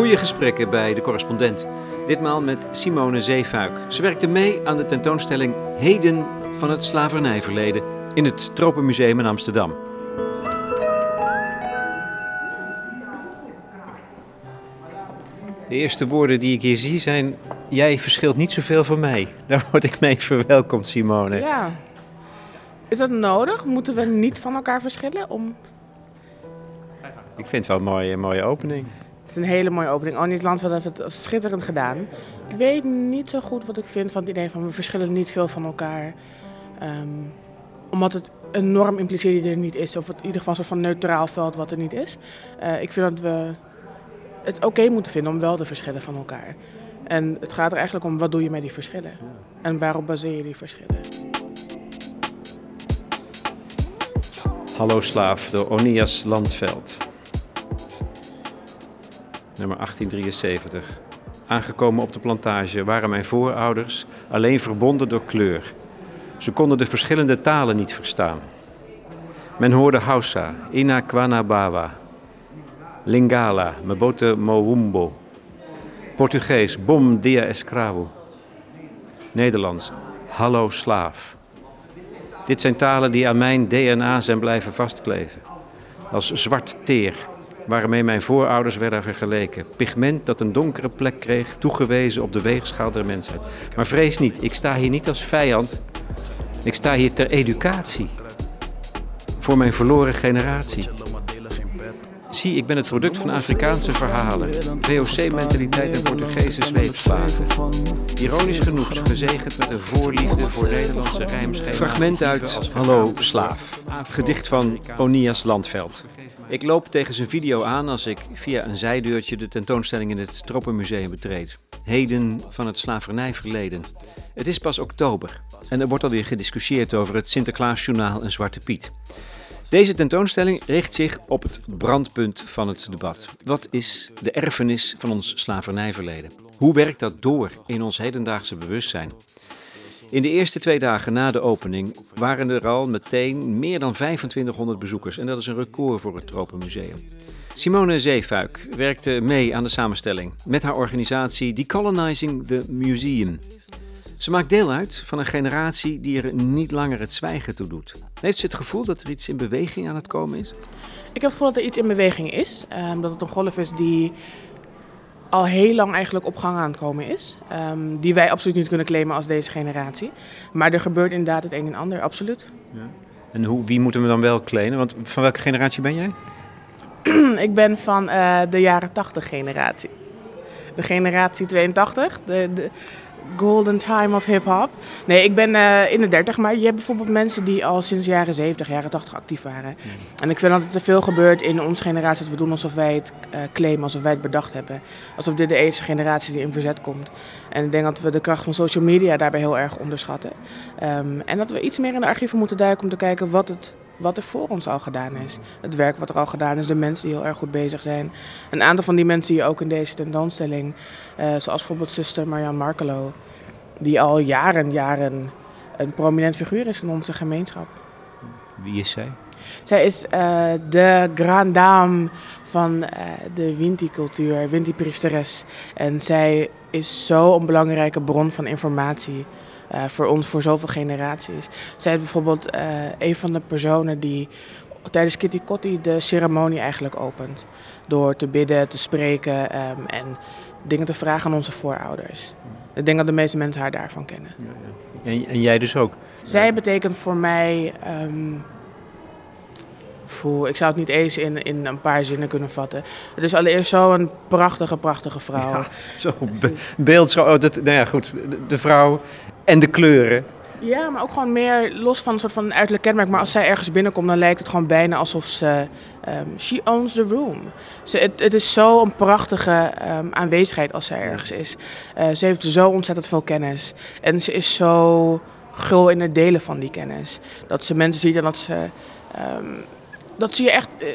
Goede gesprekken bij de correspondent. Ditmaal met Simone Zeefuik. Ze werkte mee aan de tentoonstelling Heden van het slavernijverleden in het Tropenmuseum in Amsterdam. De eerste woorden die ik hier zie zijn: Jij verschilt niet zoveel van mij. Daar word ik mee verwelkomd, Simone. Ja. Is dat nodig? Moeten we niet van elkaar verschillen? Om... Ik vind het wel een mooie, mooie opening. Het is een hele mooie opening. Onies Landveld heeft het schitterend gedaan. Ik weet niet zo goed wat ik vind van het idee van we verschillen niet veel van elkaar. Ehm, omdat het een norm impliceert die er niet is. Of in ieder geval een soort van neutraal veld wat er niet is. Uh, ik vind dat we het oké moeten vinden om wel te verschillen van elkaar. En het gaat er eigenlijk om wat doe je met die verschillen. En waarop baseer je die verschillen. Hallo Slaaf door Onias Landveld. Nummer 1873. Aangekomen op de plantage waren mijn voorouders alleen verbonden door kleur. Ze konden de verschillende talen niet verstaan. Men hoorde Hausa, Inakwanabawa, Lingala, Mebote Mowumbo. Portugees, Bom dia escravo. Nederlands, Hallo slaaf. Dit zijn talen die aan mijn DNA zijn blijven vastkleven. Als zwart teer, waarmee mijn voorouders werden vergeleken. Pigment dat een donkere plek kreeg, toegewezen op de weegschaal der mensheid. Maar vrees niet, ik sta hier niet als vijand. Ik sta hier ter educatie. Voor mijn verloren generatie. Zie, ik ben het product van Afrikaanse verhalen, VOC-mentaliteit en Portugese zweepslagen. Ironisch genoeg gezegend met een voorliefde voor Nederlandse rijmschema's. Fragment uit Hallo Slaaf, gedicht van Onias Landveld. Ik loop tegen zijn video aan als ik via een zijdeurtje de tentoonstelling in het Tropenmuseum betreed. Heden van het slavernijverleden. Het is pas oktober en er wordt alweer gediscussieerd over het Sinterklaasjournaal en Zwarte Piet. Deze tentoonstelling richt zich op het brandpunt van het debat. Wat is de erfenis van ons slavernijverleden? Hoe werkt dat door in ons hedendaagse bewustzijn? In de eerste twee dagen na de opening waren er al meteen meer dan 2500 bezoekers en dat is een record voor het Tropenmuseum. Simone Zeefuik werkte mee aan de samenstelling met haar organisatie Decolonizing the Museum. Ze maakt deel uit van een generatie die er niet langer het zwijgen toe doet. Heeft ze het gevoel dat er iets in beweging aan het komen is? Ik heb het gevoel dat er iets in beweging is. Um, dat het een golf is die al heel lang eigenlijk op gang aan het komen is. Um, die wij absoluut niet kunnen claimen als deze generatie. Maar er gebeurt inderdaad het een en ander, absoluut. Ja. En hoe, wie moeten we dan wel claimen? Want van welke generatie ben jij? ik ben van uh, de jaren 80 generatie. De generatie 82. De, de, golden time of hip-hop. Nee, ik ben uh, in de 30, maar je hebt bijvoorbeeld mensen die al sinds de jaren 70, jaren 80 actief waren. En ik vind dat er te veel gebeurt in onze generatie dat we doen alsof wij het uh, claimen, alsof wij het bedacht hebben. Alsof dit de eerste generatie die in verzet komt. En ik denk dat we de kracht van social media daarbij heel erg onderschatten. Um, en dat we iets meer in de archieven moeten duiken om te kijken wat het wat er voor ons al gedaan is. Het werk wat er al gedaan is, de mensen die heel erg goed bezig zijn. Een aantal van die mensen zie je ook in deze tentoonstelling. Uh, zoals bijvoorbeeld zuster Marianne Markelo, die al jaren, jaren een prominent figuur is in onze gemeenschap. Wie is zij? Zij is uh, de grand dame van uh, de Winti-cultuur, Winti-priesteres. En zij is zo een belangrijke bron van informatie uh, voor ons, voor zoveel generaties. Zij is bijvoorbeeld uh, een van de personen die tijdens Kitty Kotti de ceremonie eigenlijk opent. Door te bidden, te spreken um, en dingen te vragen aan onze voorouders. Ik denk dat de meeste mensen haar daarvan kennen. Ja, ja. En, en, jij dus ook? Zij betekent voor mij. Um, voor, ik zou het niet eens in, in een paar zinnen kunnen vatten. Het is allereerst zo'n prachtige, prachtige vrouw. Ja, zo beeld, zo, oh, dat, nou ja, goed. De, de vrouw en de kleuren. Ja, maar ook gewoon meer los van een soort van uiterlijk kenmerk. Maar als zij ergens binnenkomt, dan lijkt het gewoon bijna alsof ze... Um, she owns the room. Ze, het, het is zo'n prachtige um, aanwezigheid als zij ergens is. Uh, ze heeft zo ontzettend veel kennis. En ze is zo gul in het delen van die kennis. Dat ze mensen ziet en dat ze... Um, dat ze je echt uh,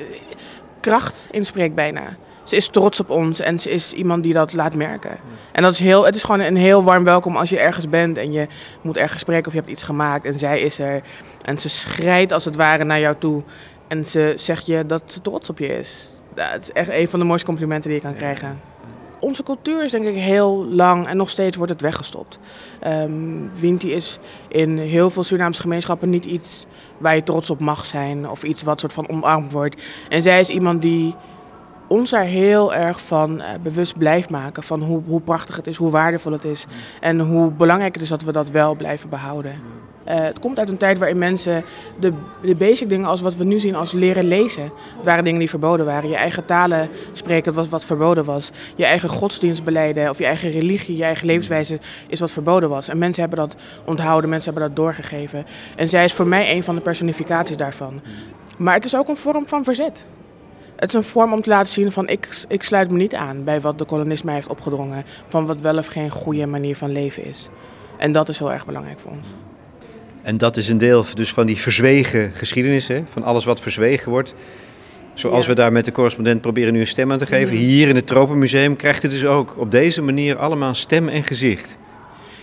kracht inspreekt bijna ze is trots op ons en ze is iemand die dat laat merken. En dat is heel, het is gewoon een heel warm welkom als je ergens bent en je moet ergens spreken of je hebt iets gemaakt en zij is er. En ze schrijdt als het ware naar jou toe en ze zegt je dat ze trots op je is. Dat is echt een van de mooiste complimenten die je kan krijgen. Onze cultuur is denk ik heel lang en nog steeds wordt het weggestopt. Um, Winti is in heel veel Surinaamse gemeenschappen niet iets waar je trots op mag zijn of iets wat soort van omarmd wordt. En zij is iemand die ons daar heel erg van uh, bewust blijft maken. Van hoe, hoe prachtig het is, hoe waardevol het is. En hoe belangrijk het is dat we dat wel blijven behouden. Uh, het komt uit een tijd waarin mensen de, de basic dingen als wat we nu zien als leren lezen, waren dingen die verboden waren. Je eigen talen spreken was wat verboden was. Je eigen godsdienstbeleiden of je eigen religie, je eigen levenswijze is wat verboden was. En mensen hebben dat onthouden, mensen hebben dat doorgegeven. En zij is voor mij een van de personificaties daarvan. Maar het is ook een vorm van verzet. Het is een vorm om te laten zien van ik, ik sluit me niet aan bij wat de kolonist mij heeft opgedrongen. Van wat wel of geen goede manier van leven is. En dat is heel erg belangrijk voor ons. En dat is een deel dus van die verzwegen geschiedenis, hè? van alles wat verzwegen wordt. Zoals we daar met de correspondent proberen nu een stem aan te geven. Hier in het Tropenmuseum krijgt het dus ook op deze manier allemaal stem en gezicht.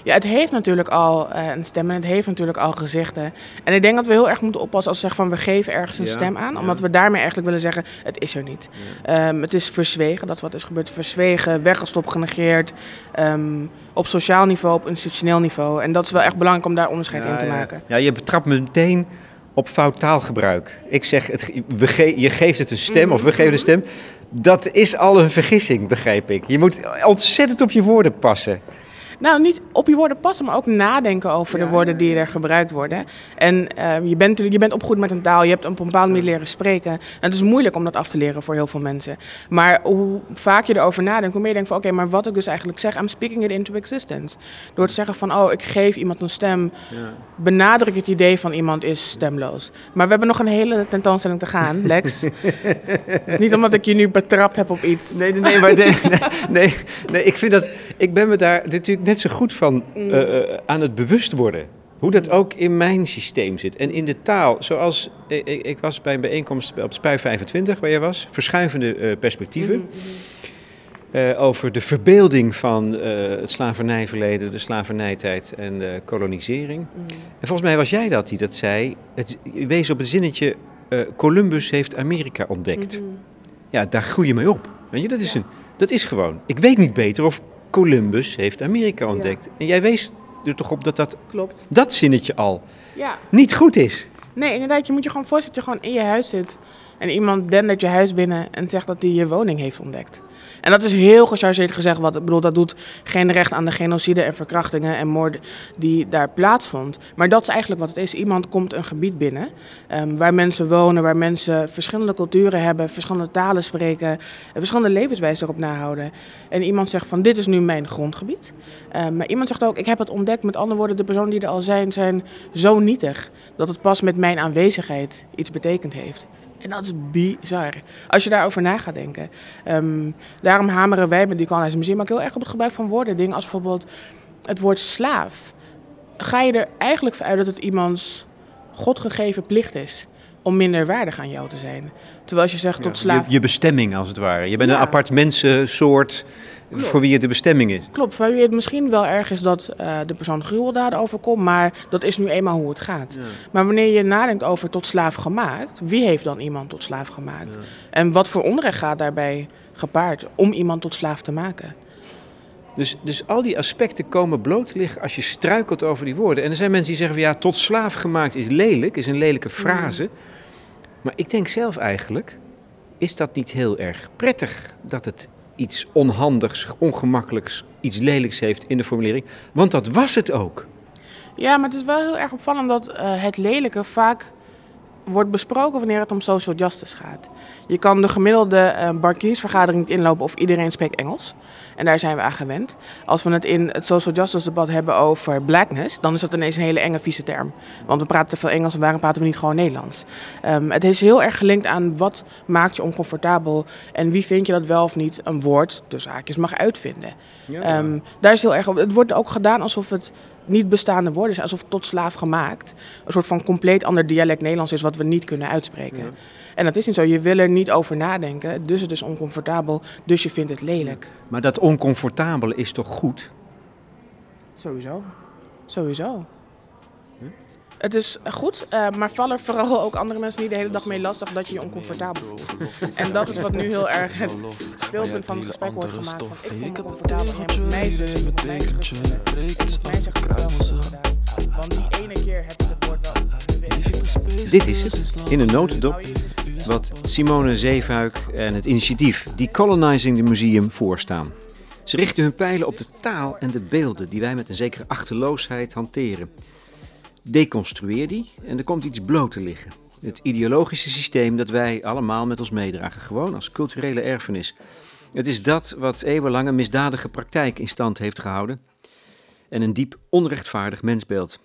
Ja, het heeft natuurlijk al uh, een stem en het heeft natuurlijk al gezichten. En ik denk dat we heel erg moeten oppassen als we zeggen van we geven ergens een stem aan. Omdat we daarmee eigenlijk willen zeggen, het is er niet. Um, het is verzwegen, dat wat is gebeurd. Verzwegen, weggestopt, genegeerd. Um, op sociaal niveau, op institutioneel niveau. En dat is wel echt belangrijk om daar onderscheid in te maken. Ja, je betrapt me meteen op fout taalgebruik. Ik zeg, het, we ge je geeft het een stem of we geven een stem. Dat is al een vergissing, begrijp ik. Je moet ontzettend op je woorden passen. Nou, niet op je woorden passen, maar ook nadenken over de woorden die er gebruikt worden. En uh, je, bent, je bent opgegroeid met een taal, je hebt op een bepaalde manier leren spreken. En het is moeilijk om dat af te leren voor heel veel mensen. Maar hoe vaak je erover nadenkt, hoe meer je denkt van oké, maar wat ik dus eigenlijk zeg, I'm speaking it into existence. Door te zeggen van oh, ik geef iemand een stem, benadruk het idee van iemand is stemloos. Maar we hebben nog een hele tentoonstelling te gaan, Lex. het is niet omdat ik je nu betrapt heb op iets. Nee, nee, nee, maar nee, nee, nee, ik vind dat, ik ben me daar natuurlijk net zo goed van uh, aan het bewust worden. Hoe dat ook in mijn systeem zit. En in de taal, zoals ik, ik was bij een bijeenkomst op Spui 25, waar jij was, verschuivende uh, perspectieven. Mm -hmm. over de verbeelding van het slavernijverleden, de slavernijtijd en de kolonisering. Mm. En volgens mij was jij dat die dat zei. Het wees op het zinnetje: Columbus heeft Amerika ontdekt. Mm -hmm. Ja, daar groei je mee op. Weet je, dat is, ja. een, dat is gewoon. Ik weet niet beter of Columbus heeft Amerika ontdekt. En jij wees er toch op dat dat, Klopt. dat zinnetje al ja. niet goed is. Nee, inderdaad. Je moet je gewoon voorstellen dat je gewoon in je huis zit. En iemand dendert je huis binnen en zegt dat hij je woning heeft ontdekt. En dat is heel gechargeerd gezegd. Wat, ik bedoel, dat doet geen recht aan de genocide en verkrachtingen en moorden die daar plaatsvond. Maar dat is eigenlijk wat het is. Iemand komt een gebied binnen um, waar mensen wonen, waar mensen verschillende culturen hebben, verschillende talen spreken, verschillende levenswijzen erop nahouden. En iemand zegt van dit is nu mijn grondgebied. Um, maar iemand zegt ook, ik heb het ontdekt. Met andere woorden, de personen die er al zijn, zijn zo nietig dat het pas met mijn aanwezigheid iets betekend heeft. En dat is bizar. Als je daarover na gaat denken. Um, daarom hameren wij met die Colonize Museum ook heel erg op het gebruik van woorden. Dingen als bijvoorbeeld het woord slaaf. Ga je er eigenlijk vanuit dat het iemands godgegeven plicht is om minder waardig aan jou te zijn. Terwijl als je zegt tot slaaf... Je, je, bestemming als het ware. Je bent een apart mensensoort voor wie het de bestemming is. Klopt, voor wie het misschien wel erg is dat uh, de persoon gruweldaden overkomt, maar dat is nu eenmaal hoe het gaat. Ja. Maar wanneer je nadenkt over tot slaaf gemaakt, wie heeft dan iemand tot slaaf gemaakt? Ja. En wat voor onrecht gaat daarbij gepaard om iemand tot slaaf te maken? Dus, dus al die aspecten komen bloot liggen als je struikelt over die woorden. En er zijn mensen die zeggen van ja, tot slaaf gemaakt is lelijk, is een lelijke frase. Mm. Maar ik denk zelf eigenlijk, is dat niet heel erg prettig dat het iets onhandigs, ongemakkelijks, iets lelijks heeft in de formulering. Want dat was het ook. Ja, maar het is wel heel erg opvallend dat uh, het lelijke vaak wordt besproken wanneer het om social justice gaat. Je kan de gemiddelde uh, barkiersvergadering niet inlopen of iedereen spreekt Engels. En daar zijn we aan gewend. Als we het in het social justice debat hebben over blackness, dan is dat ineens een hele enge vieze term. Want we praten te veel Engels en waarom praten we niet gewoon Nederlands? Um, het is heel erg gelinkt aan wat maakt je oncomfortabel en wie vind je dat wel of niet een woord, dus haakjes, mag uitvinden. Ja. Um, daar is heel erg. Het wordt ook gedaan alsof het niet bestaande woorden zijn, alsof tot slaaf gemaakt. Een soort van compleet ander dialect Nederlands is wat we niet kunnen uitspreken. Ja. En dat is niet zo. Je wil er niet over nadenken, dus het is oncomfortabel, dus je vindt het lelijk. Maar dat oncomfortabele is toch goed? Sowieso. Sowieso. Het is goed, uh, maar vallen vooral ook andere mensen niet de hele dag mee lastig dat je je oncomfortabel voelt. En dat is wat nu heel erg het speelpunt van het gesprek wordt gemaakt. Van, ik voel me comfortabel en mij zeggen, Want die ene keer heb ik het woord wel. Dit is het, in een notendop, wat Simone Zeefuik en het initiatief Decolonizing the Museum voorstaan. Ze richten hun pijlen op de taal en de beelden die wij met een zekere achterloosheid hanteren. Deconstrueer die en er komt iets bloot te liggen. Het ideologische systeem dat wij allemaal met ons meedragen, gewoon als culturele erfenis. Het is dat wat eeuwenlange misdadige praktijk in stand heeft gehouden en een diep onrechtvaardig mensbeeld.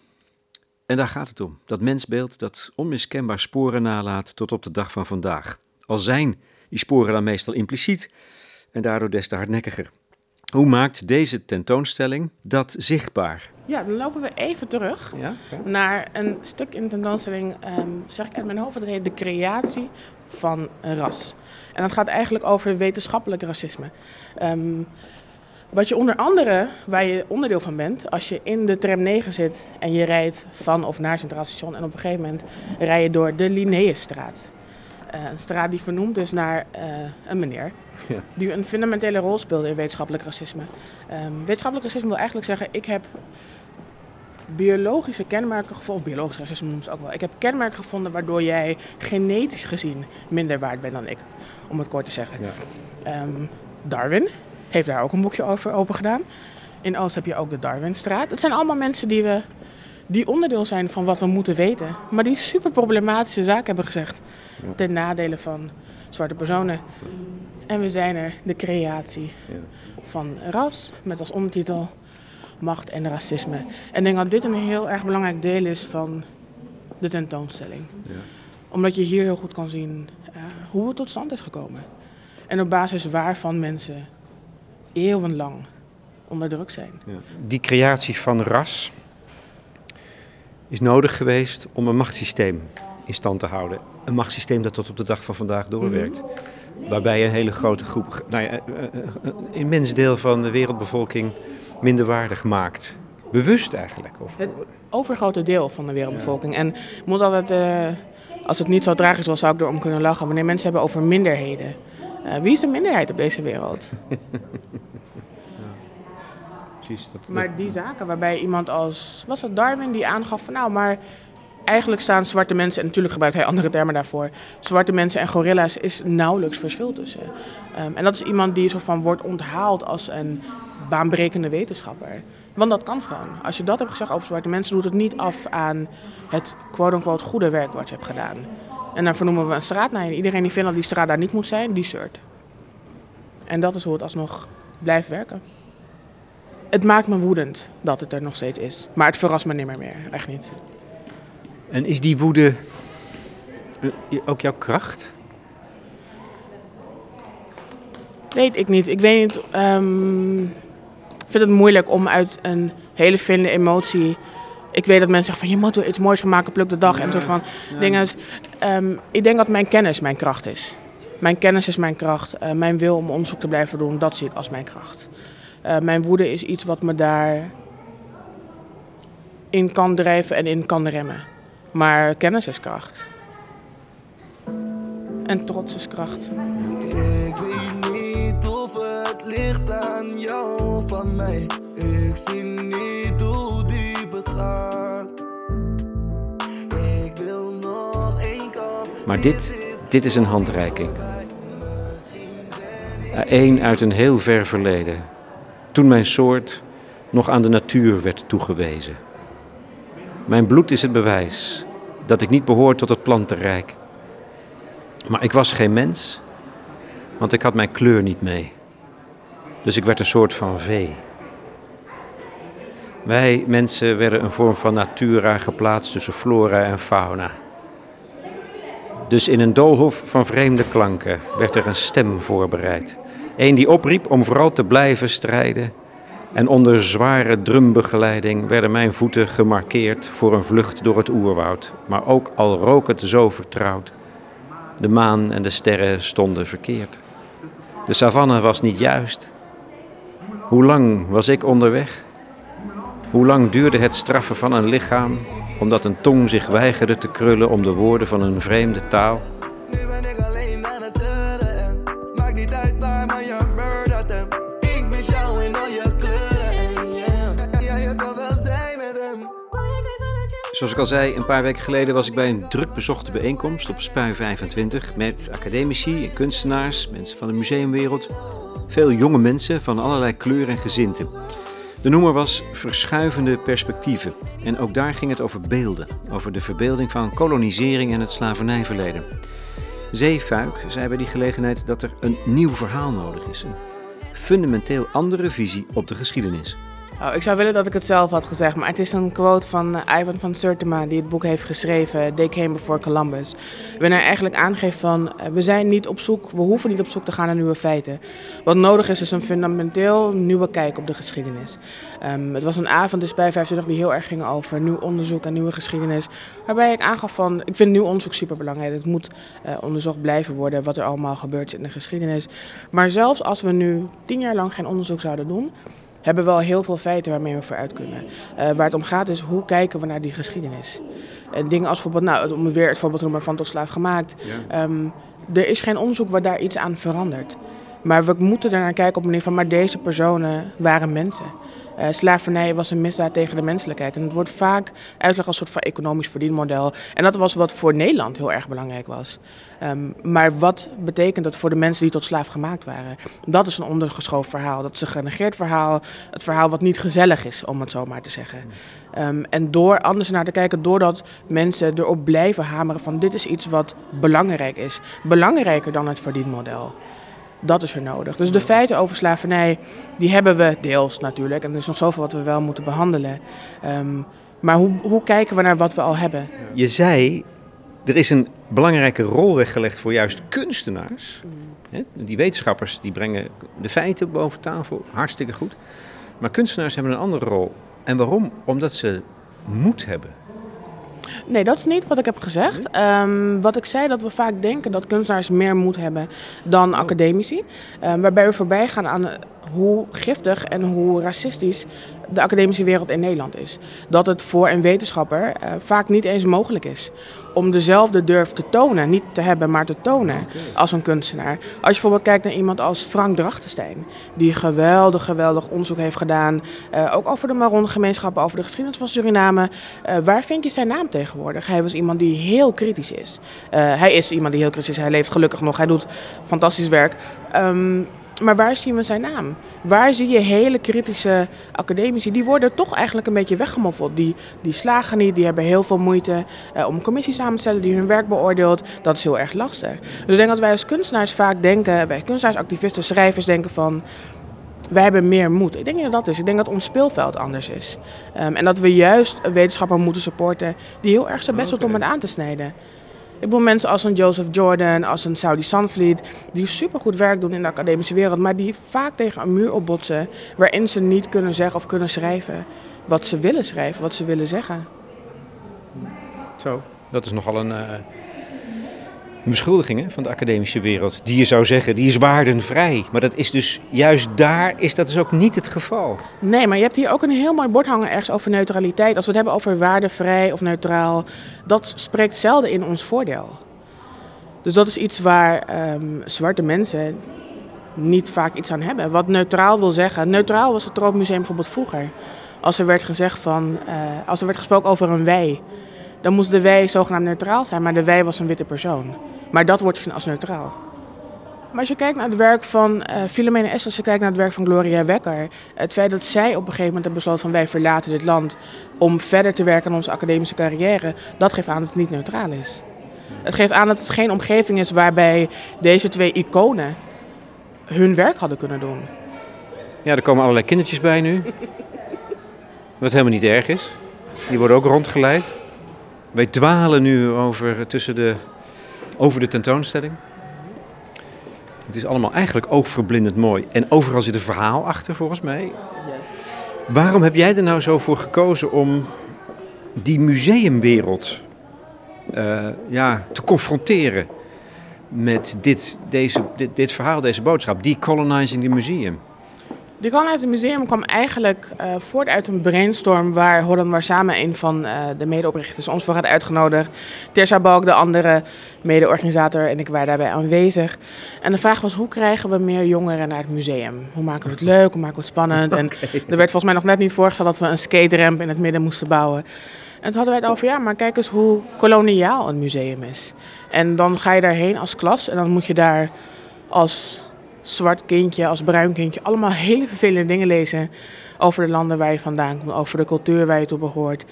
En daar gaat het om, dat mensbeeld dat onmiskenbaar sporen nalaat tot op de dag van vandaag. Al zijn die sporen dan meestal impliciet en daardoor des te hardnekkiger. Hoe maakt deze tentoonstelling dat zichtbaar? Ja, dan lopen we even terug ja, naar een stuk in de tentoonstelling, um, zeg ik uit mijn hoofd, dat heet De creatie van ras. En dat gaat eigenlijk over wetenschappelijk racisme. Ehm, wat je onder andere, waar je onderdeel van bent, als je in de tram 9 zit en je rijdt van of naar Centraal Station en op een gegeven moment rij je door de Linnaeusstraat. Een straat die vernoemd is naar uh, een meneer ja. die een fundamentele rol speelde in wetenschappelijk racisme. Um, wetenschappelijk racisme wil eigenlijk zeggen, ik heb biologische kenmerken gevonden, of biologisch racisme noemen ze ook wel. Ik heb kenmerken gevonden waardoor jij genetisch gezien minder waard bent dan ik, om het kort te zeggen. Ja. Um, Darwin heeft daar ook een boekje over open gedaan. In Oost heb je ook de Darwinstraat. Het zijn allemaal mensen die, we, die onderdeel zijn van wat we moeten weten, maar die super problematische zaken hebben gezegd ja. ten nadele van zwarte personen. En we zijn er, de creatie van ras, met als ondertitel macht en racisme. En ik denk dat dit een heel erg belangrijk deel is van de tentoonstelling. Ja. Omdat je hier heel goed kan zien uh, hoe het tot stand is gekomen. En op basis waarvan mensen eeuwenlang onder druk zijn. Ja. Die creatie van ras is nodig geweest om een machtssysteem in stand te houden. Een machtssysteem dat tot op de dag van vandaag doorwerkt. Mhm. Waarbij een hele grote groep, nou ja, een immens deel van de wereldbevolking minderwaardig maakt. Bewust eigenlijk? Of... Het overgrote deel van de wereldbevolking. En moet altijd, uh, als het niet zo tragisch was, zou ik erom kunnen lachen. Wanneer mensen hebben over minderheden. Uh, wie is een minderheid op deze wereld? Dat, maar die zaken waarbij iemand als, was het Darwin, die aangaf van nou, maar eigenlijk staan zwarte mensen, en natuurlijk gebruikt hij andere termen daarvoor, zwarte mensen en gorilla's is nauwelijks verschil tussen. Um, en dat is iemand die soort van wordt onthaald als een baanbrekende wetenschapper. Want dat kan gewoon. Als je dat hebt gezegd over zwarte mensen, doet het niet af aan het quote-unquote goede werk wat je hebt gedaan. En dan vernoemen we een straat naar je. Iedereen die vindt dat die straat daar niet moet zijn, die shirt. En dat is hoe het alsnog blijft werken. Het maakt me woedend dat het er nog steeds is. Maar het verrast me nimmer meer. Echt niet. En is die woede eh, ook jouw kracht? Weet ik niet. Ik weet niet. Um, ik vind het moeilijk om uit een hele vindende emotie. Ik weet dat mensen zeggen van je moet er iets moois van maken, pluk de dag en zo van dingen. Dus, um, ik denk dat mijn kennis mijn kracht is. Mijn kennis is mijn kracht. Uh, mijn wil om onderzoek te blijven doen, dat zie ik als mijn kracht. Uh, mijn woede is iets wat me daar in kan drijven en in kan remmen. Maar kennis is kracht. En trots is kracht. Ik weet niet of het ligt aan jou van mij. Ik zie niet hoe diep het gaat. Ik wil nog één kans. Maar dit, dit is een handreiking. Eén uit een heel ver verleden. Toen mijn soort nog aan de natuur werd toegewezen. Mijn bloed is het bewijs dat ik niet behoor tot het plantenrijk. Maar ik was geen mens, want ik had mijn kleur niet mee. Dus ik werd een soort van vee. Wij mensen werden een vorm van natura geplaatst tussen flora en fauna. Dus in een doolhof van vreemde klanken werd er een stem voorbereid. Een die opriep om vooral te blijven strijden en onder zware drumbegeleiding werden mijn voeten gemarkeerd voor een vlucht door het oerwoud. Maar ook al rook het zo vertrouwd, de maan en de sterren stonden verkeerd. De savanne was niet juist. Hoe lang was ik onderweg? Hoe lang duurde het straffen van een lichaam omdat een tong zich weigerde te krullen om de woorden van een vreemde taal. Zoals ik al zei, een paar weken geleden was ik bij een druk bezochte bijeenkomst op Spui 25 met academici en kunstenaars, mensen van de museumwereld, veel jonge mensen van allerlei kleur en gezinten. De noemer was Verschuivende Perspectieven. En ook daar ging het over beelden, over de verbeelding van kolonisering en het slavernijverleden. Zeefuik zei bij die gelegenheid dat er een nieuw verhaal nodig is. Een fundamenteel andere visie op de geschiedenis. Oh, ik zou willen dat ik het zelf had gezegd, maar het is een quote van uh, Ivan van Sertima die het boek heeft geschreven, They Came Before Columbus. Waarin hij eigenlijk aangeeft van, uh, we zijn niet op zoek, we hoeven niet op zoek te gaan naar nieuwe feiten. Wat nodig is, is een fundamenteel nieuwe kijk op de geschiedenis. Um, het was een avond dus bij 25 die heel erg ging over nieuw onderzoek en nieuwe geschiedenis. Waarbij ik aangaf van, ik vind nieuw onderzoek super belangrijk. Het moet uh, onderzocht blijven worden wat er allemaal gebeurt in de geschiedenis. Maar zelfs als we nu tien jaar lang geen onderzoek zouden doen, hebben wel heel veel feiten waarmee we vooruit kunnen. Uh, waar het om gaat is hoe kijken we naar die geschiedenis. En dingen als bijvoorbeeld, nou, om weer het voorbeeld te noemen van tot slaaf gemaakt. Ja. Um, er is geen onderzoek waar daar iets aan verandert. Maar we moeten er naar kijken op een manier van, maar deze personen waren mensen. Uh, slavernij was een misdaad tegen de menselijkheid. En het wordt vaak uitgelegd als een soort van economisch verdienmodel. En dat was wat voor Nederland heel erg belangrijk was. Um, maar wat betekent dat voor de mensen die tot slaaf gemaakt waren? Dat is een ondergeschoven verhaal. Dat is een genegeerd verhaal. Het verhaal wat niet gezellig is, om het zo maar te zeggen. Um, en door anders naar te kijken, doordat mensen erop blijven hameren van dit is iets wat belangrijk is. Belangrijker dan het verdienmodel. Dat is er nodig. Dus de feiten over slavernij, die hebben we deels natuurlijk. En er is nog zoveel wat we wel moeten behandelen. Um, maar hoe, hoe kijken we naar wat we al hebben? Je zei, er is een belangrijke rol weggelegd voor juist kunstenaars. Mm. Die wetenschappers die brengen de feiten boven tafel, hartstikke goed. Maar kunstenaars hebben een andere rol. En waarom? Omdat ze moed hebben. Nee, dat is niet wat ik heb gezegd. Um, wat ik zei, dat we vaak denken dat kunstenaars meer moed hebben dan academici. Um, waarbij we voorbij gaan aan hoe giftig en hoe racistisch de academische wereld in Nederland is. Dat het voor een wetenschapper uh, vaak niet eens mogelijk is om dezelfde durf te tonen, niet te hebben, maar te tonen als een kunstenaar. Als je bijvoorbeeld kijkt naar iemand als Frank Drachtenstein, die geweldig, geweldig onderzoek heeft gedaan, uh, ook over de Maron-gemeenschappen, over de geschiedenis van Suriname. Uh, waar vind je zijn naam tegenwoordig? Hij was iemand die heel kritisch is. hij is iemand die heel kritisch is, hij leeft gelukkig nog, hij doet fantastisch werk. Um, maar waar zien we zijn naam? Waar zie je hele kritische academici? Die worden toch eigenlijk een beetje weggemoffeld. Die, die slagen niet, die hebben heel veel moeite uh, om een commissie samen te stellen die hun werk beoordeelt. Dat is heel erg lastig. Dus ik denk dat wij als kunstenaars vaak denken, wij kunstenaarsactivisten, schrijvers denken van wij hebben meer moed. Ik denk dat dat is. Ik denk dat ons speelveld anders is. Um, en dat we juist een wetenschapper moeten supporten die heel erg zijn best okay. om het aan te snijden. Ik bedoel mensen als een Joseph Jordan, als een Saudi Sunfleet, die supergoed werk doen in de academische wereld, maar die vaak tegen een muur opbotsen waarin ze niet kunnen zeggen of kunnen schrijven wat ze willen schrijven, wat ze willen zeggen. Zo, dat is nogal een, uh, een beschuldiging hè, van de academische wereld. Die je zou zeggen, die is waardenvrij. Maar dat is dus, juist daar is dat dus ook niet het geval. Nee, maar je hebt hier ook een heel mooi bord hangen ergens over neutraliteit. Als we het hebben over waardevrij of neutraal, dat spreekt zelden in ons voordeel. Dus dat is iets waar um, zwarte mensen niet vaak iets aan hebben. Wat neutraal wil zeggen. Neutraal was het Tropenmuseum bijvoorbeeld vroeger. Als er werd gezegd van, uh, als er werd gesproken over een wij, dan moest de wij zogenaamd neutraal zijn, maar de wij was een witte persoon. Maar dat wordt gezien als neutraal. Maar als je kijkt naar het werk van uh, Philomena Esther, als je kijkt naar het werk van Gloria Wekker, het feit dat zij op een gegeven moment hebben besloten van wij verlaten dit land om verder te werken aan onze academische carrière, dat geeft aan dat het niet neutraal is. Het geeft aan dat het geen omgeving is waarbij deze twee iconen hun werk hadden kunnen doen. Ja, er komen allerlei kindertjes bij nu. Wat helemaal niet erg is. Die worden ook rondgeleid. Wij dwalen nu over, tussen de, over de tentoonstelling. Het is allemaal eigenlijk oogverblindend mooi. En overal zit een verhaal achter, volgens mij. Waarom heb jij er nou zo voor gekozen om die museumwereld uh, ja, te confronteren met dit, deze, dit, dit verhaal, deze boodschap, decolonizing the museum? Die Colonizer Museum kwam eigenlijk uh, voort uit een brainstorm waar Holland waar samen een van uh, de medeoprichters ons voor had uitgenodigd. Tersa Balk, de andere mede-organisator, en ik waren daarbij aanwezig. En de vraag was, hoe krijgen we meer jongeren naar het museum? Hoe maken we het leuk, hoe maken we het spannend? En er werd volgens mij nog net niet voorgesteld dat we een skateramp in het midden moesten bouwen. En toen hadden wij het over, ja, maar kijk eens hoe koloniaal een museum is. En dan ga je daarheen als klas en dan moet je daar als zwart kindje, als bruin kindje, allemaal hele vervelende dingen lezen over de landen waar je vandaan komt, over de cultuur waar je toe behoort.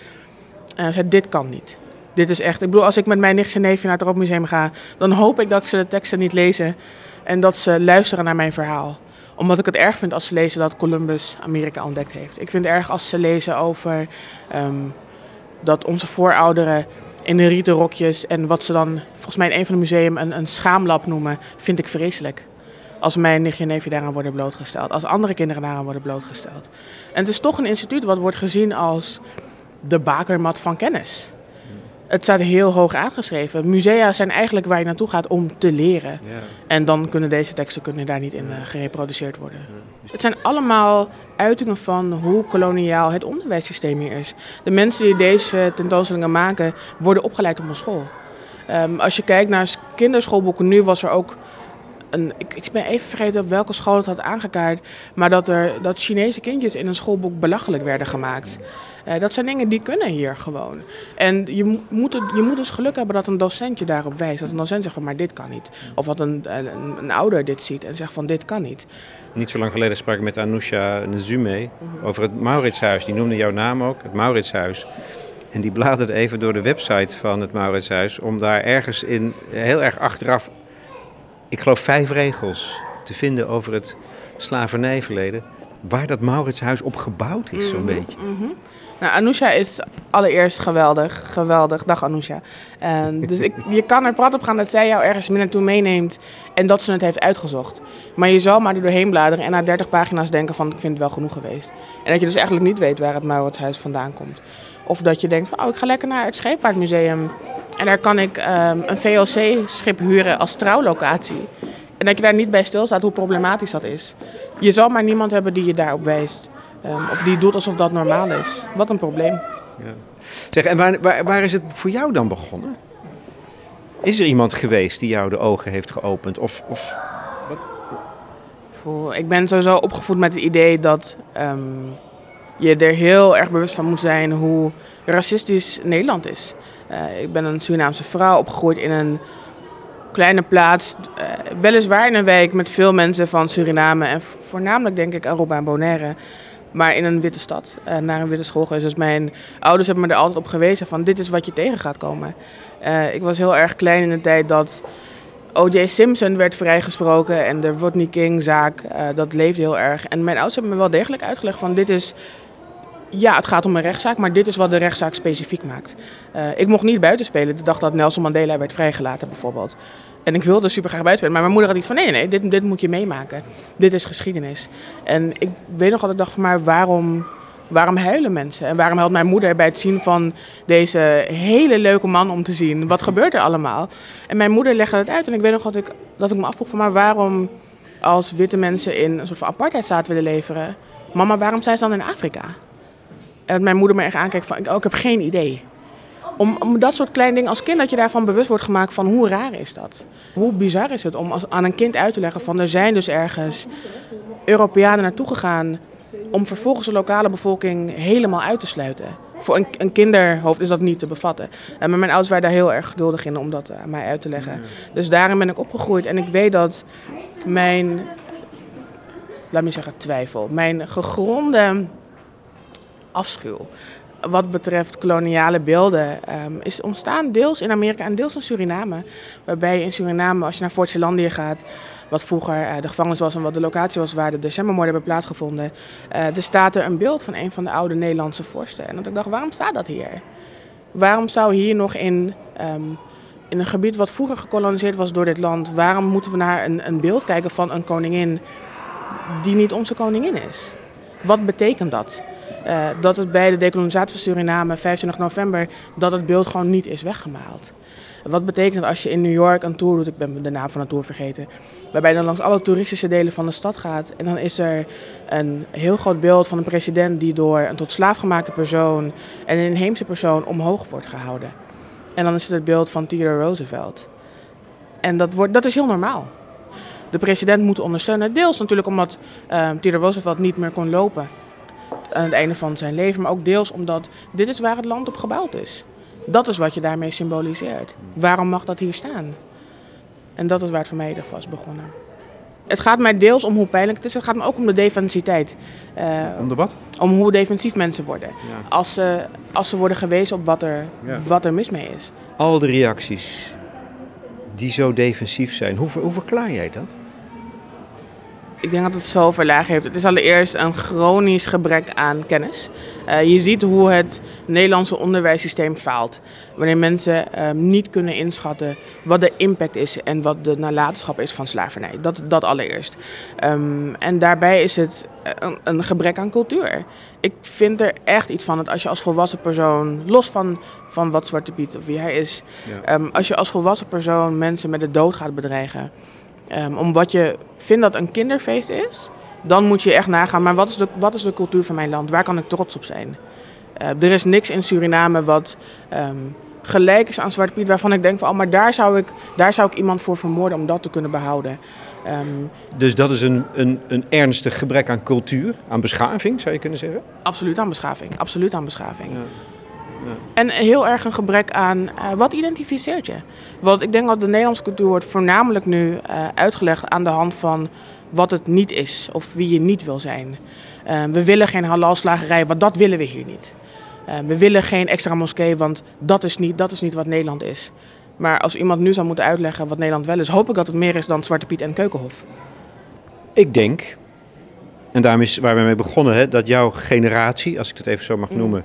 En zei, dit kan niet. Dit is echt, ik bedoel, als ik met mijn nichtje en neefje naar het Robmuseum ga, dan hoop ik dat ze de teksten niet lezen en dat ze luisteren naar mijn verhaal omdat ik het erg vind als ze lezen dat Columbus Amerika ontdekt heeft. Ik vind het erg als ze lezen over um, dat onze voorouderen in de rieten rokjes en wat ze dan volgens mij in een van de musea een, een schaamlab noemen, vind ik vreselijk. Als mijn nichtje en neefje daaraan worden blootgesteld. Als andere kinderen daaraan worden blootgesteld. En het is toch een instituut wat wordt gezien als de bakermat van kennis. Het staat heel hoog aangeschreven. Musea zijn eigenlijk waar je naartoe gaat om te leren. Ja. En dan kunnen deze teksten kunnen daar niet in uh, gereproduceerd worden. Het zijn allemaal uitingen van hoe koloniaal het onderwijssysteem hier is. De mensen die deze tentoonstellingen maken, worden opgeleid op een school. Um, als je kijkt naar kinderschoolboeken nu, was er ook ik, ik ben even vergeten op welke school het had aangekaart, maar dat, er, dat Chinese kindjes in een schoolboek belachelijk werden gemaakt. Uh, dat zijn dingen die kunnen hier gewoon. En je moet, je moet dus geluk hebben dat een docent je daarop wijst. Dat een docent zegt van maar dit kan niet. Of dat een, een, een ouder dit ziet en zegt van dit kan niet. Niet zo lang geleden sprak ik met Anousha Nzume over het Mauritshuis. Die noemde jouw naam ook, het Mauritshuis. En die bladerde even door de website van het Mauritshuis om daar ergens in, heel erg achteraf, ik geloof vijf regels te vinden over het slavernijverleden. Waar dat Mauritshuis op gebouwd is, zo'n mhm, beetje. Mm Nou, Anousha is allereerst geweldig. Geweldig. Dag Anousha. dus ik, je kan er prat op gaan dat zij jou ergens meer naartoe meeneemt en dat ze het heeft uitgezocht. Maar je zal maar er doorheen bladeren en na 30 pagina's denken van ik vind het wel genoeg geweest. En dat je dus eigenlijk niet weet waar het Mauritshuis vandaan komt. Of dat je denkt van, oh, ik ga lekker naar het Scheepvaartmuseum. En daar kan ik um, een VOC-schip huren als trouwlocatie. En dat je daar niet bij stilstaat hoe problematisch dat is. Je zal maar niemand hebben die je daarop wijst. Um, of die doet alsof dat normaal is. Wat een probleem. Ja. Zeg, en waar, waar, waar is het voor jou dan begonnen? Is er iemand geweest die jou de ogen heeft geopend? Of, of... Ik ben sowieso opgevoed met het idee dat um, je er heel erg bewust van moet zijn hoe racistisch Nederland is. Uh, ik ben een Surinaamse vrouw opgegroeid in een kleine plaats. Uh, weliswaar in een wijk met veel mensen van Suriname en voornamelijk denk ik Aruba en Bonaire. Maar in een witte stad, uh, naar een witte school geweest. Dus mijn ouders hebben me er altijd op gewezen van dit is wat je tegen gaat komen. ik was heel erg klein in de tijd dat O.J. Simpson werd vrijgesproken en de Rodney King zaak, dat leefde heel erg. En mijn ouders hebben me wel degelijk uitgelegd van dit is ja, het gaat om een rechtszaak, maar dit is wat de rechtszaak specifiek maakt. Uh, ik mocht niet buiten spelen de dag dat Nelson Mandela werd vrijgelaten bijvoorbeeld. En ik wilde super graag buiten spelen, maar mijn moeder had iets van nee, nee, dit, dit moet je meemaken. Dit is geschiedenis. En ik weet nog altijd dacht, maar waarom, waarom huilen mensen? En waarom huilt mijn moeder bij het zien van deze hele leuke man om te zien? Wat gebeurt er allemaal? En mijn moeder legde het uit en ik weet nog dat ik, dat ik me afvroeg van maar waarom als witte mensen in een soort van apartheidstaat willen leveren... Mama, waarom zijn ze dan in Afrika? En mijn moeder me echt aankijkt van, oh, ik heb geen idee. Om, om, dat soort kleine dingen als kind dat je daarvan bewust wordt gemaakt van hoe raar is dat? Hoe bizar is het om aan een kind uit te leggen van er zijn dus ergens Europeanen naartoe gegaan om vervolgens de lokale bevolking helemaal uit te sluiten. Voor een, een kinderhoofd is dat niet te bevatten. En mijn ouders waren daar heel erg geduldig in om dat aan mij uit te leggen. Dus daarin ben ik opgegroeid en ik weet dat mijn, laat me zeggen twijfel, mijn gegronde afschuw. Wat betreft koloniale beelden um, is ontstaan deels in Amerika en deels in Suriname. Waarbij in Suriname, als je naar Fort Zeelandië gaat, wat vroeger uh, de gevangenis was en wat de locatie was waar de decembermoorden hebben plaatsgevonden, uh, er staat er een beeld van een van de oude Nederlandse vorsten. En dat ik dacht, waarom staat dat hier? Waarom zou hier nog in, um, in een gebied wat vroeger gekoloniseerd was door dit land, waarom moeten we naar een, een beeld kijken van een koningin die niet onze koningin is? Wat betekent dat? Uh, dat het bij de decolonisatie van Suriname 25 november, dat het beeld gewoon niet is weggemaald. Wat betekent als je in New York een tour doet, ik ben de naam van de tour vergeten, waarbij je dan langs alle toeristische delen van de stad gaat en dan is er een heel groot beeld van een president die door een tot slaafgemaakte persoon en een inheemse persoon omhoog wordt gehouden. En dan is het het beeld van Theodore Roosevelt. En dat, wordt, dat is heel normaal. De president moet ondersteunen, deels natuurlijk omdat uh, Theodore Roosevelt niet meer kon lopen aan het einde van zijn leven, maar ook deels omdat dit is waar het land op gebouwd is. Dat is wat je daarmee symboliseert. Waarom mag dat hier staan? En dat is waar het voor mij in was begonnen. Het gaat mij deels om hoe pijnlijk het is. Het gaat me ook om de defensiteit. Uh, om de wat? Om hoe defensief mensen worden. Als, ze, als ze worden gewezen op wat er, wat er mis mee is. Al de reacties die zo defensief zijn, hoe, hoe verklaar jij dat? Ik denk dat het zo verlaag heeft. Het is allereerst een chronisch gebrek aan kennis. Uh, je ziet hoe het Nederlandse onderwijssysteem faalt. Wanneer mensen uh, niet kunnen inschatten wat de impact is en wat de nalatenschap is van slavernij. Dat, dat allereerst. Um, en daarbij is het een, een, gebrek aan cultuur. Ik vind er echt iets van dat als je als volwassen persoon, los van, van wat Zwarte Piet of wie hij is, ja. um, als je als volwassen persoon mensen met de dood gaat bedreigen. Um, omdat je vindt dat een kinderfeest is, dan moet je echt nagaan, maar wat is de, wat is de cultuur van mijn land? Waar kan ik trots op zijn? Uh, er is niks in Suriname wat um, gelijk is aan Zwarte Piet, waarvan ik denk van, oh, maar daar zou ik, daar zou ik iemand voor vermoorden om dat te kunnen behouden. Um, dus dat is een, een, een ernstig gebrek aan cultuur, aan beschaving, zou je kunnen zeggen? Absoluut aan beschaving, absoluut aan beschaving. Ja. Ja. En heel erg een gebrek aan uh, wat identificeert je? Want ik denk dat de Nederlandse cultuur wordt voornamelijk nu uh, uitgelegd aan de hand van wat het niet is of wie je niet wil zijn. Uh, we willen geen halalslagerij, want dat willen we hier niet. we willen geen extra moskee, want dat is, niet, dat is niet wat Nederland is. Maar als iemand nu zou moeten uitleggen wat Nederland wel is, hoop ik dat het meer is dan Zwarte Piet en Keukenhof. Ik denk, en daarom is waar we mee begonnen, hè, dat jouw generatie, als ik het even zo mag mm.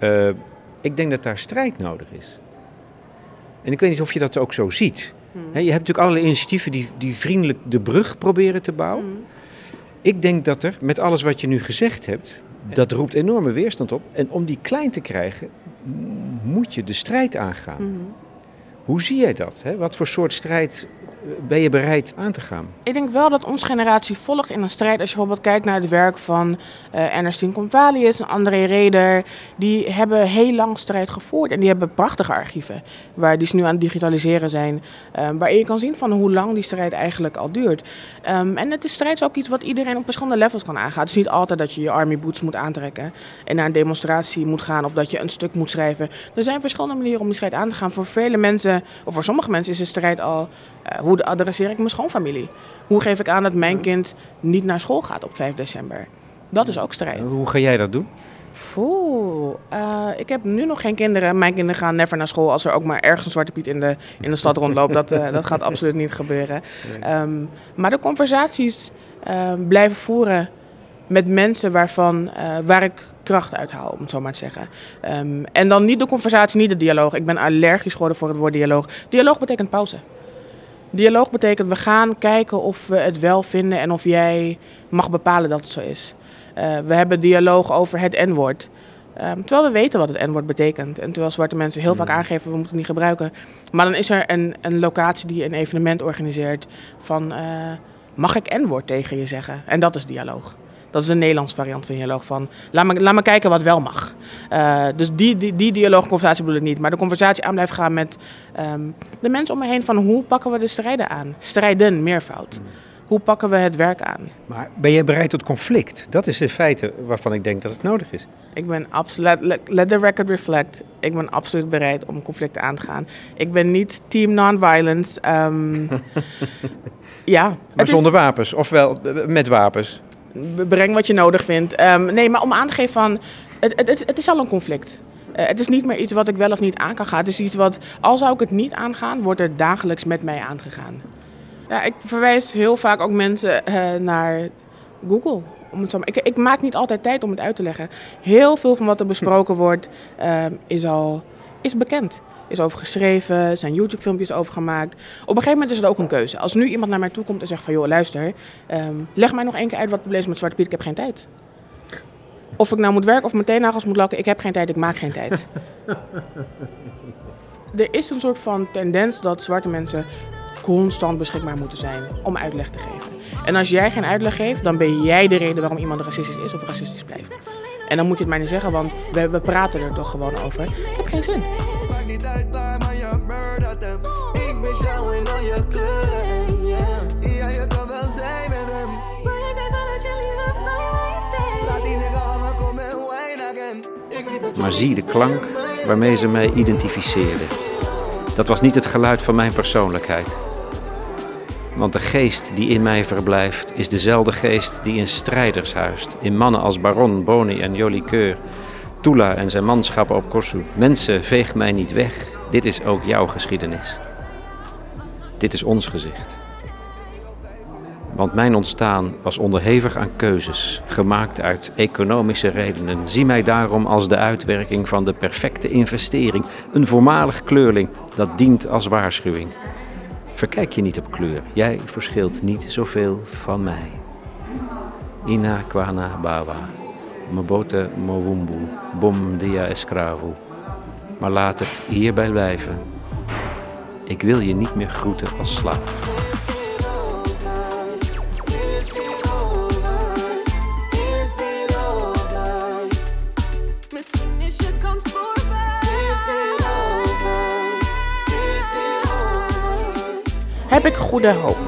Uh, ik denk dat daar strijd nodig is. En ik weet niet of je dat ook zo ziet. Hmm. je hebt natuurlijk allerlei initiatieven die, die vriendelijk de brug proberen te bouwen. Hmm. Ik denk dat er, met alles wat je nu gezegd hebt, dat roept enorme weerstand op. En om die klein te krijgen, moet je de strijd aangaan. Hmm. Hoe zie jij dat? Hè? Wat voor soort strijd ben je bereid aan te gaan? Ik denk wel dat onze generatie volgt in een strijd. Als je bijvoorbeeld kijkt naar het werk van uh, Ernestine Convalius en André Reder. Die hebben heel lang strijd gevoerd. En die hebben prachtige archieven. Waar die ze nu aan het digitaliseren zijn. Um, waarin je kan zien van hoe lang die strijd eigenlijk al duurt. Um, en het is strijd ook iets wat iedereen op verschillende levels kan aangaan. Het is niet altijd dat je je army boots moet aantrekken. En naar een demonstratie moet gaan. Of dat je een stuk moet schrijven. Er zijn verschillende manieren om die strijd aan te gaan. Voor vele mensen, of voor sommige mensen is de strijd al... Uh, hoe adresseer ik mijn schoonfamilie? Hoe geef ik aan dat mijn kind niet naar school gaat op 5 december? Dat is ook strijd. Hoe ga jij dat doen? Oeh, uh, ik heb nu nog geen kinderen. Mijn kinderen gaan never naar school als er ook maar ergens een zwarte piet in de, in de stad rondloopt. Dat, uh, dat gaat absoluut niet gebeuren. Um, maar de conversaties uh, blijven voeren met mensen waarvan, waar ik kracht uithaal, om het zo maar te zeggen. Um, en dan niet de conversatie, niet de dialoog. Ik ben allergisch geworden voor het woord dialoog. Dialoog betekent pauze. Dialoog betekent we gaan kijken of we het wel vinden en of jij mag bepalen dat het zo is. Uh, we hebben dialoog over het N-woord. Um, terwijl we weten wat het N-woord betekent. En terwijl zwarte mensen heel vaak mm. aangeven, we moeten het niet gebruiken. Maar dan is er een, een locatie die een evenement organiseert van... Uh, mag ik N-woord tegen je zeggen? En dat is dialoog. Dat is een Nederlands variant van dialoog. Van, laat, me, laat me kijken wat wel mag. Uh, dus die, die, die dialoogconversatie bedoel ik niet. Maar de conversatie aan blijft gaan met um, de mensen om me heen. Van hoe pakken we de strijden aan? Strijden, meervoud. Hoe pakken we het werk aan? Maar ben je bereid tot conflict? Dat is in feite waarvan ik denk dat het nodig is. Ik ben absoluut, let, let the record reflect. Ik ben absoluut bereid om conflicten aan te gaan. Ik ben niet team non-violence. Um, ja. Maar zonder is... wapens, ofwel met wapens? Breng wat je nodig vindt. Um, nee, maar om aan te geven van, het, het, is al een conflict. Uh, het is niet meer iets wat ik wel of niet aan kan gaan. Het is iets wat, al zou ik het niet aangaan, wordt er dagelijks met mij aangegaan. Ja, ik verwijs heel vaak ook mensen uh, naar Google. Om het zo ik, ik, maak niet altijd tijd om het uit te leggen. Heel veel van wat er besproken wordt, uh, is al is bekend is over geschreven, zijn YouTube-filmpjes over gemaakt. Op een gegeven moment is het ook een keuze. Als nu iemand naar mij toe komt en zegt van... joh, luister, um, leg mij nog één keer uit wat het probleem is met Zwarte Piet, ik heb geen tijd. Of ik nou moet werken of mijn teennagels moet lakken, ik heb geen tijd, ik maak geen tijd. er is een soort van tendens dat zwarte mensen constant beschikbaar moeten zijn om uitleg te geven. En als jij geen uitleg geeft, dan ben jij de reden waarom iemand racistisch is of racistisch blijft. En dan moet je het mij niet zeggen, want we, we praten er toch gewoon over. Ik heb geen zin. Maakt niet uit waar, maar je murdert hem. Ik mis jou in al je kleuren en yeah. Ja, je kan wel zijn met hem. Laat die nigga hangen, kom en wine again. Ik weet dat je Maar niet zie de klank waarmee ze mij identificeerden. Dat was niet het geluid van mijn persoonlijkheid. Want de geest die in mij verblijft, is dezelfde geest die in strijders huist. In mannen als Baron, Boni en Jolicoeur. Tula en zijn manschappen op Korsu. Mensen, veeg mij niet weg. Dit is ook jouw geschiedenis. Dit is ons gezicht. Want mijn ontstaan was onderhevig aan keuzes, gemaakt uit economische redenen. Zie mij daarom als de uitwerking van de perfecte investering, een voormalig kleurling dat dient als waarschuwing. Verkijk je niet op kleur, jij verschilt niet zoveel van mij. Ina Kwana Bawa, Mobote Mowumbu, Bom Dia Escravo. Maar laat het hierbij blijven. Ik wil je niet meer groeten als slaaf. Heb ik goede hoop?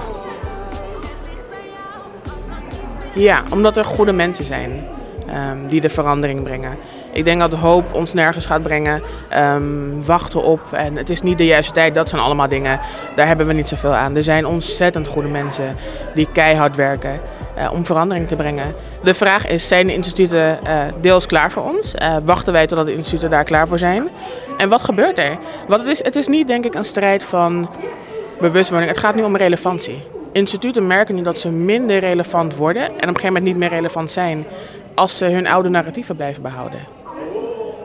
Ja, omdat er goede mensen zijn ehm, die de verandering brengen. Ik denk dat hoop ons nergens gaat brengen. Ehm, wachten op en het is niet de juiste tijd. Dat zijn allemaal dingen, daar hebben we niet zoveel aan. Er zijn ontzettend goede mensen die keihard werken eh, om verandering te brengen. De vraag is, zijn de instituten eh, deels klaar voor ons? Eh, wachten wij totdat de instituten daar klaar voor zijn? En wat gebeurt er? Want het is, het is niet denk ik een strijd van bewustwording. Het gaat nu om relevantie. Instituten merken nu dat ze minder relevant worden en op een gegeven moment niet meer relevant zijn als ze hun oude narratieven blijven behouden.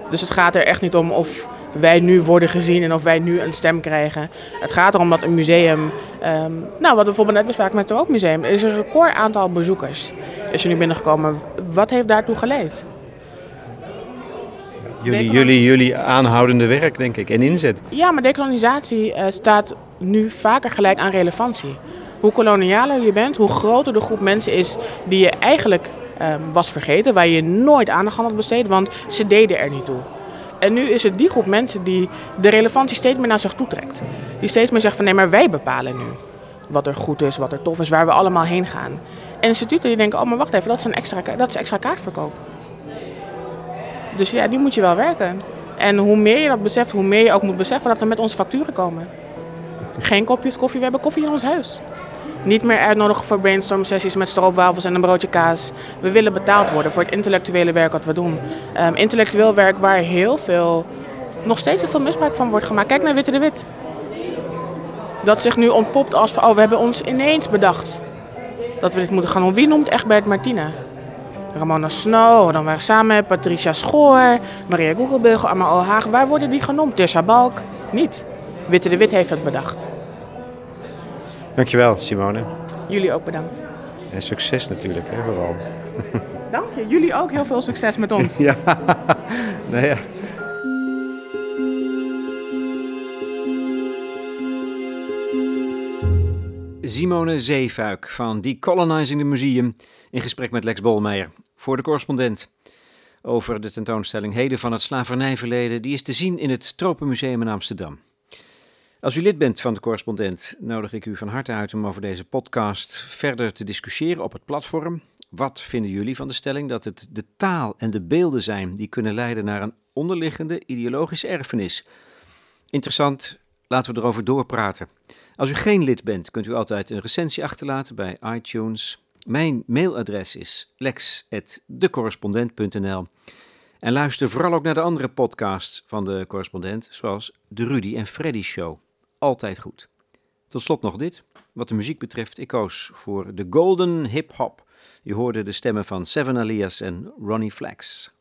Dus het gaat er echt niet om of wij nu worden gezien en of wij nu een stem krijgen. Het gaat erom dat een museum, ehm, nou wat we bijvoorbeeld net bespraken met het Ook Museum, er is een record aantal bezoekers is er nu binnengekomen. Wat heeft daartoe geleid? Jullie, jullie, jullie aanhoudende werk, denk ik, en inzet. Ja, maar dekolonisatie eh, staat nu vaker gelijk aan relevantie. Hoe kolonialer je bent, hoe groter de groep mensen is die je eigenlijk ehm, was vergeten, waar je nooit aandacht aan had besteed, want ze deden er niet toe. En nu is het die groep mensen die de relevantie steeds meer naar zich toe trekt. Die steeds meer zegt van nee, maar wij bepalen nu wat er goed is, wat er tof is, waar we allemaal heen gaan. En instituten die denken, oh maar wacht even, dat is, een extra, dat is extra kaartverkoop. Dus ja, die moet je wel werken. En hoe meer je dat beseft, hoe meer je ook moet beseffen dat we met onze facturen komen. Geen kopjes koffie, we hebben koffie in ons huis. Niet meer uitnodigen voor brainstorm sessies met stroopwafels en een broodje kaas. We willen betaald worden voor het intellectuele werk wat we doen. Ehm, intellectueel werk waar heel veel, nog steeds heel veel misbruik van wordt gemaakt. Kijk naar Witte de Wit. Dat zich nu ontpopt als van, oh we hebben ons ineens bedacht dat we dit moeten gaan doen. Wie noemt Egbert Martina? Ramona Snow, dan waren we samen met Patricia Schoor, Maria Goegelbeugel, Amma Haag. Waar worden die genoemd? Tessa Balk? Niet. Witte de Wit heeft het bedacht. Dankjewel, Simone. Jullie ook bedankt. En succes natuurlijk, hè, vooral. Dank je. Jullie ook heel veel succes met ons. Ja, nou ja. Simone Zeefuik van Decolonizing the Museum in gesprek met Lex Bolmeijer voor de correspondent over de tentoonstelling Heden van het slavernijverleden. Die is te zien in het Tropenmuseum in Amsterdam. Als u lid bent van de correspondent, nodig ik u van harte uit om over deze podcast verder te discussiëren op het platform. Wat vinden jullie van de stelling dat het de taal en de beelden zijn die kunnen leiden naar een onderliggende ideologische erfenis? Interessant, laten we erover doorpraten. Als u geen lid bent, kunt u altijd een recensie achterlaten bij iTunes. Mijn mailadres is lex.decorrespondent.nl. En luister vooral ook naar de andere podcasts van de correspondent, zoals de Rudy en Freddy Show. Altijd goed. Tot slot nog dit. Wat de muziek betreft, ik koos voor de Golden Hip Hop. Je hoorde de stemmen van Seven Alias en Ronnie Flex.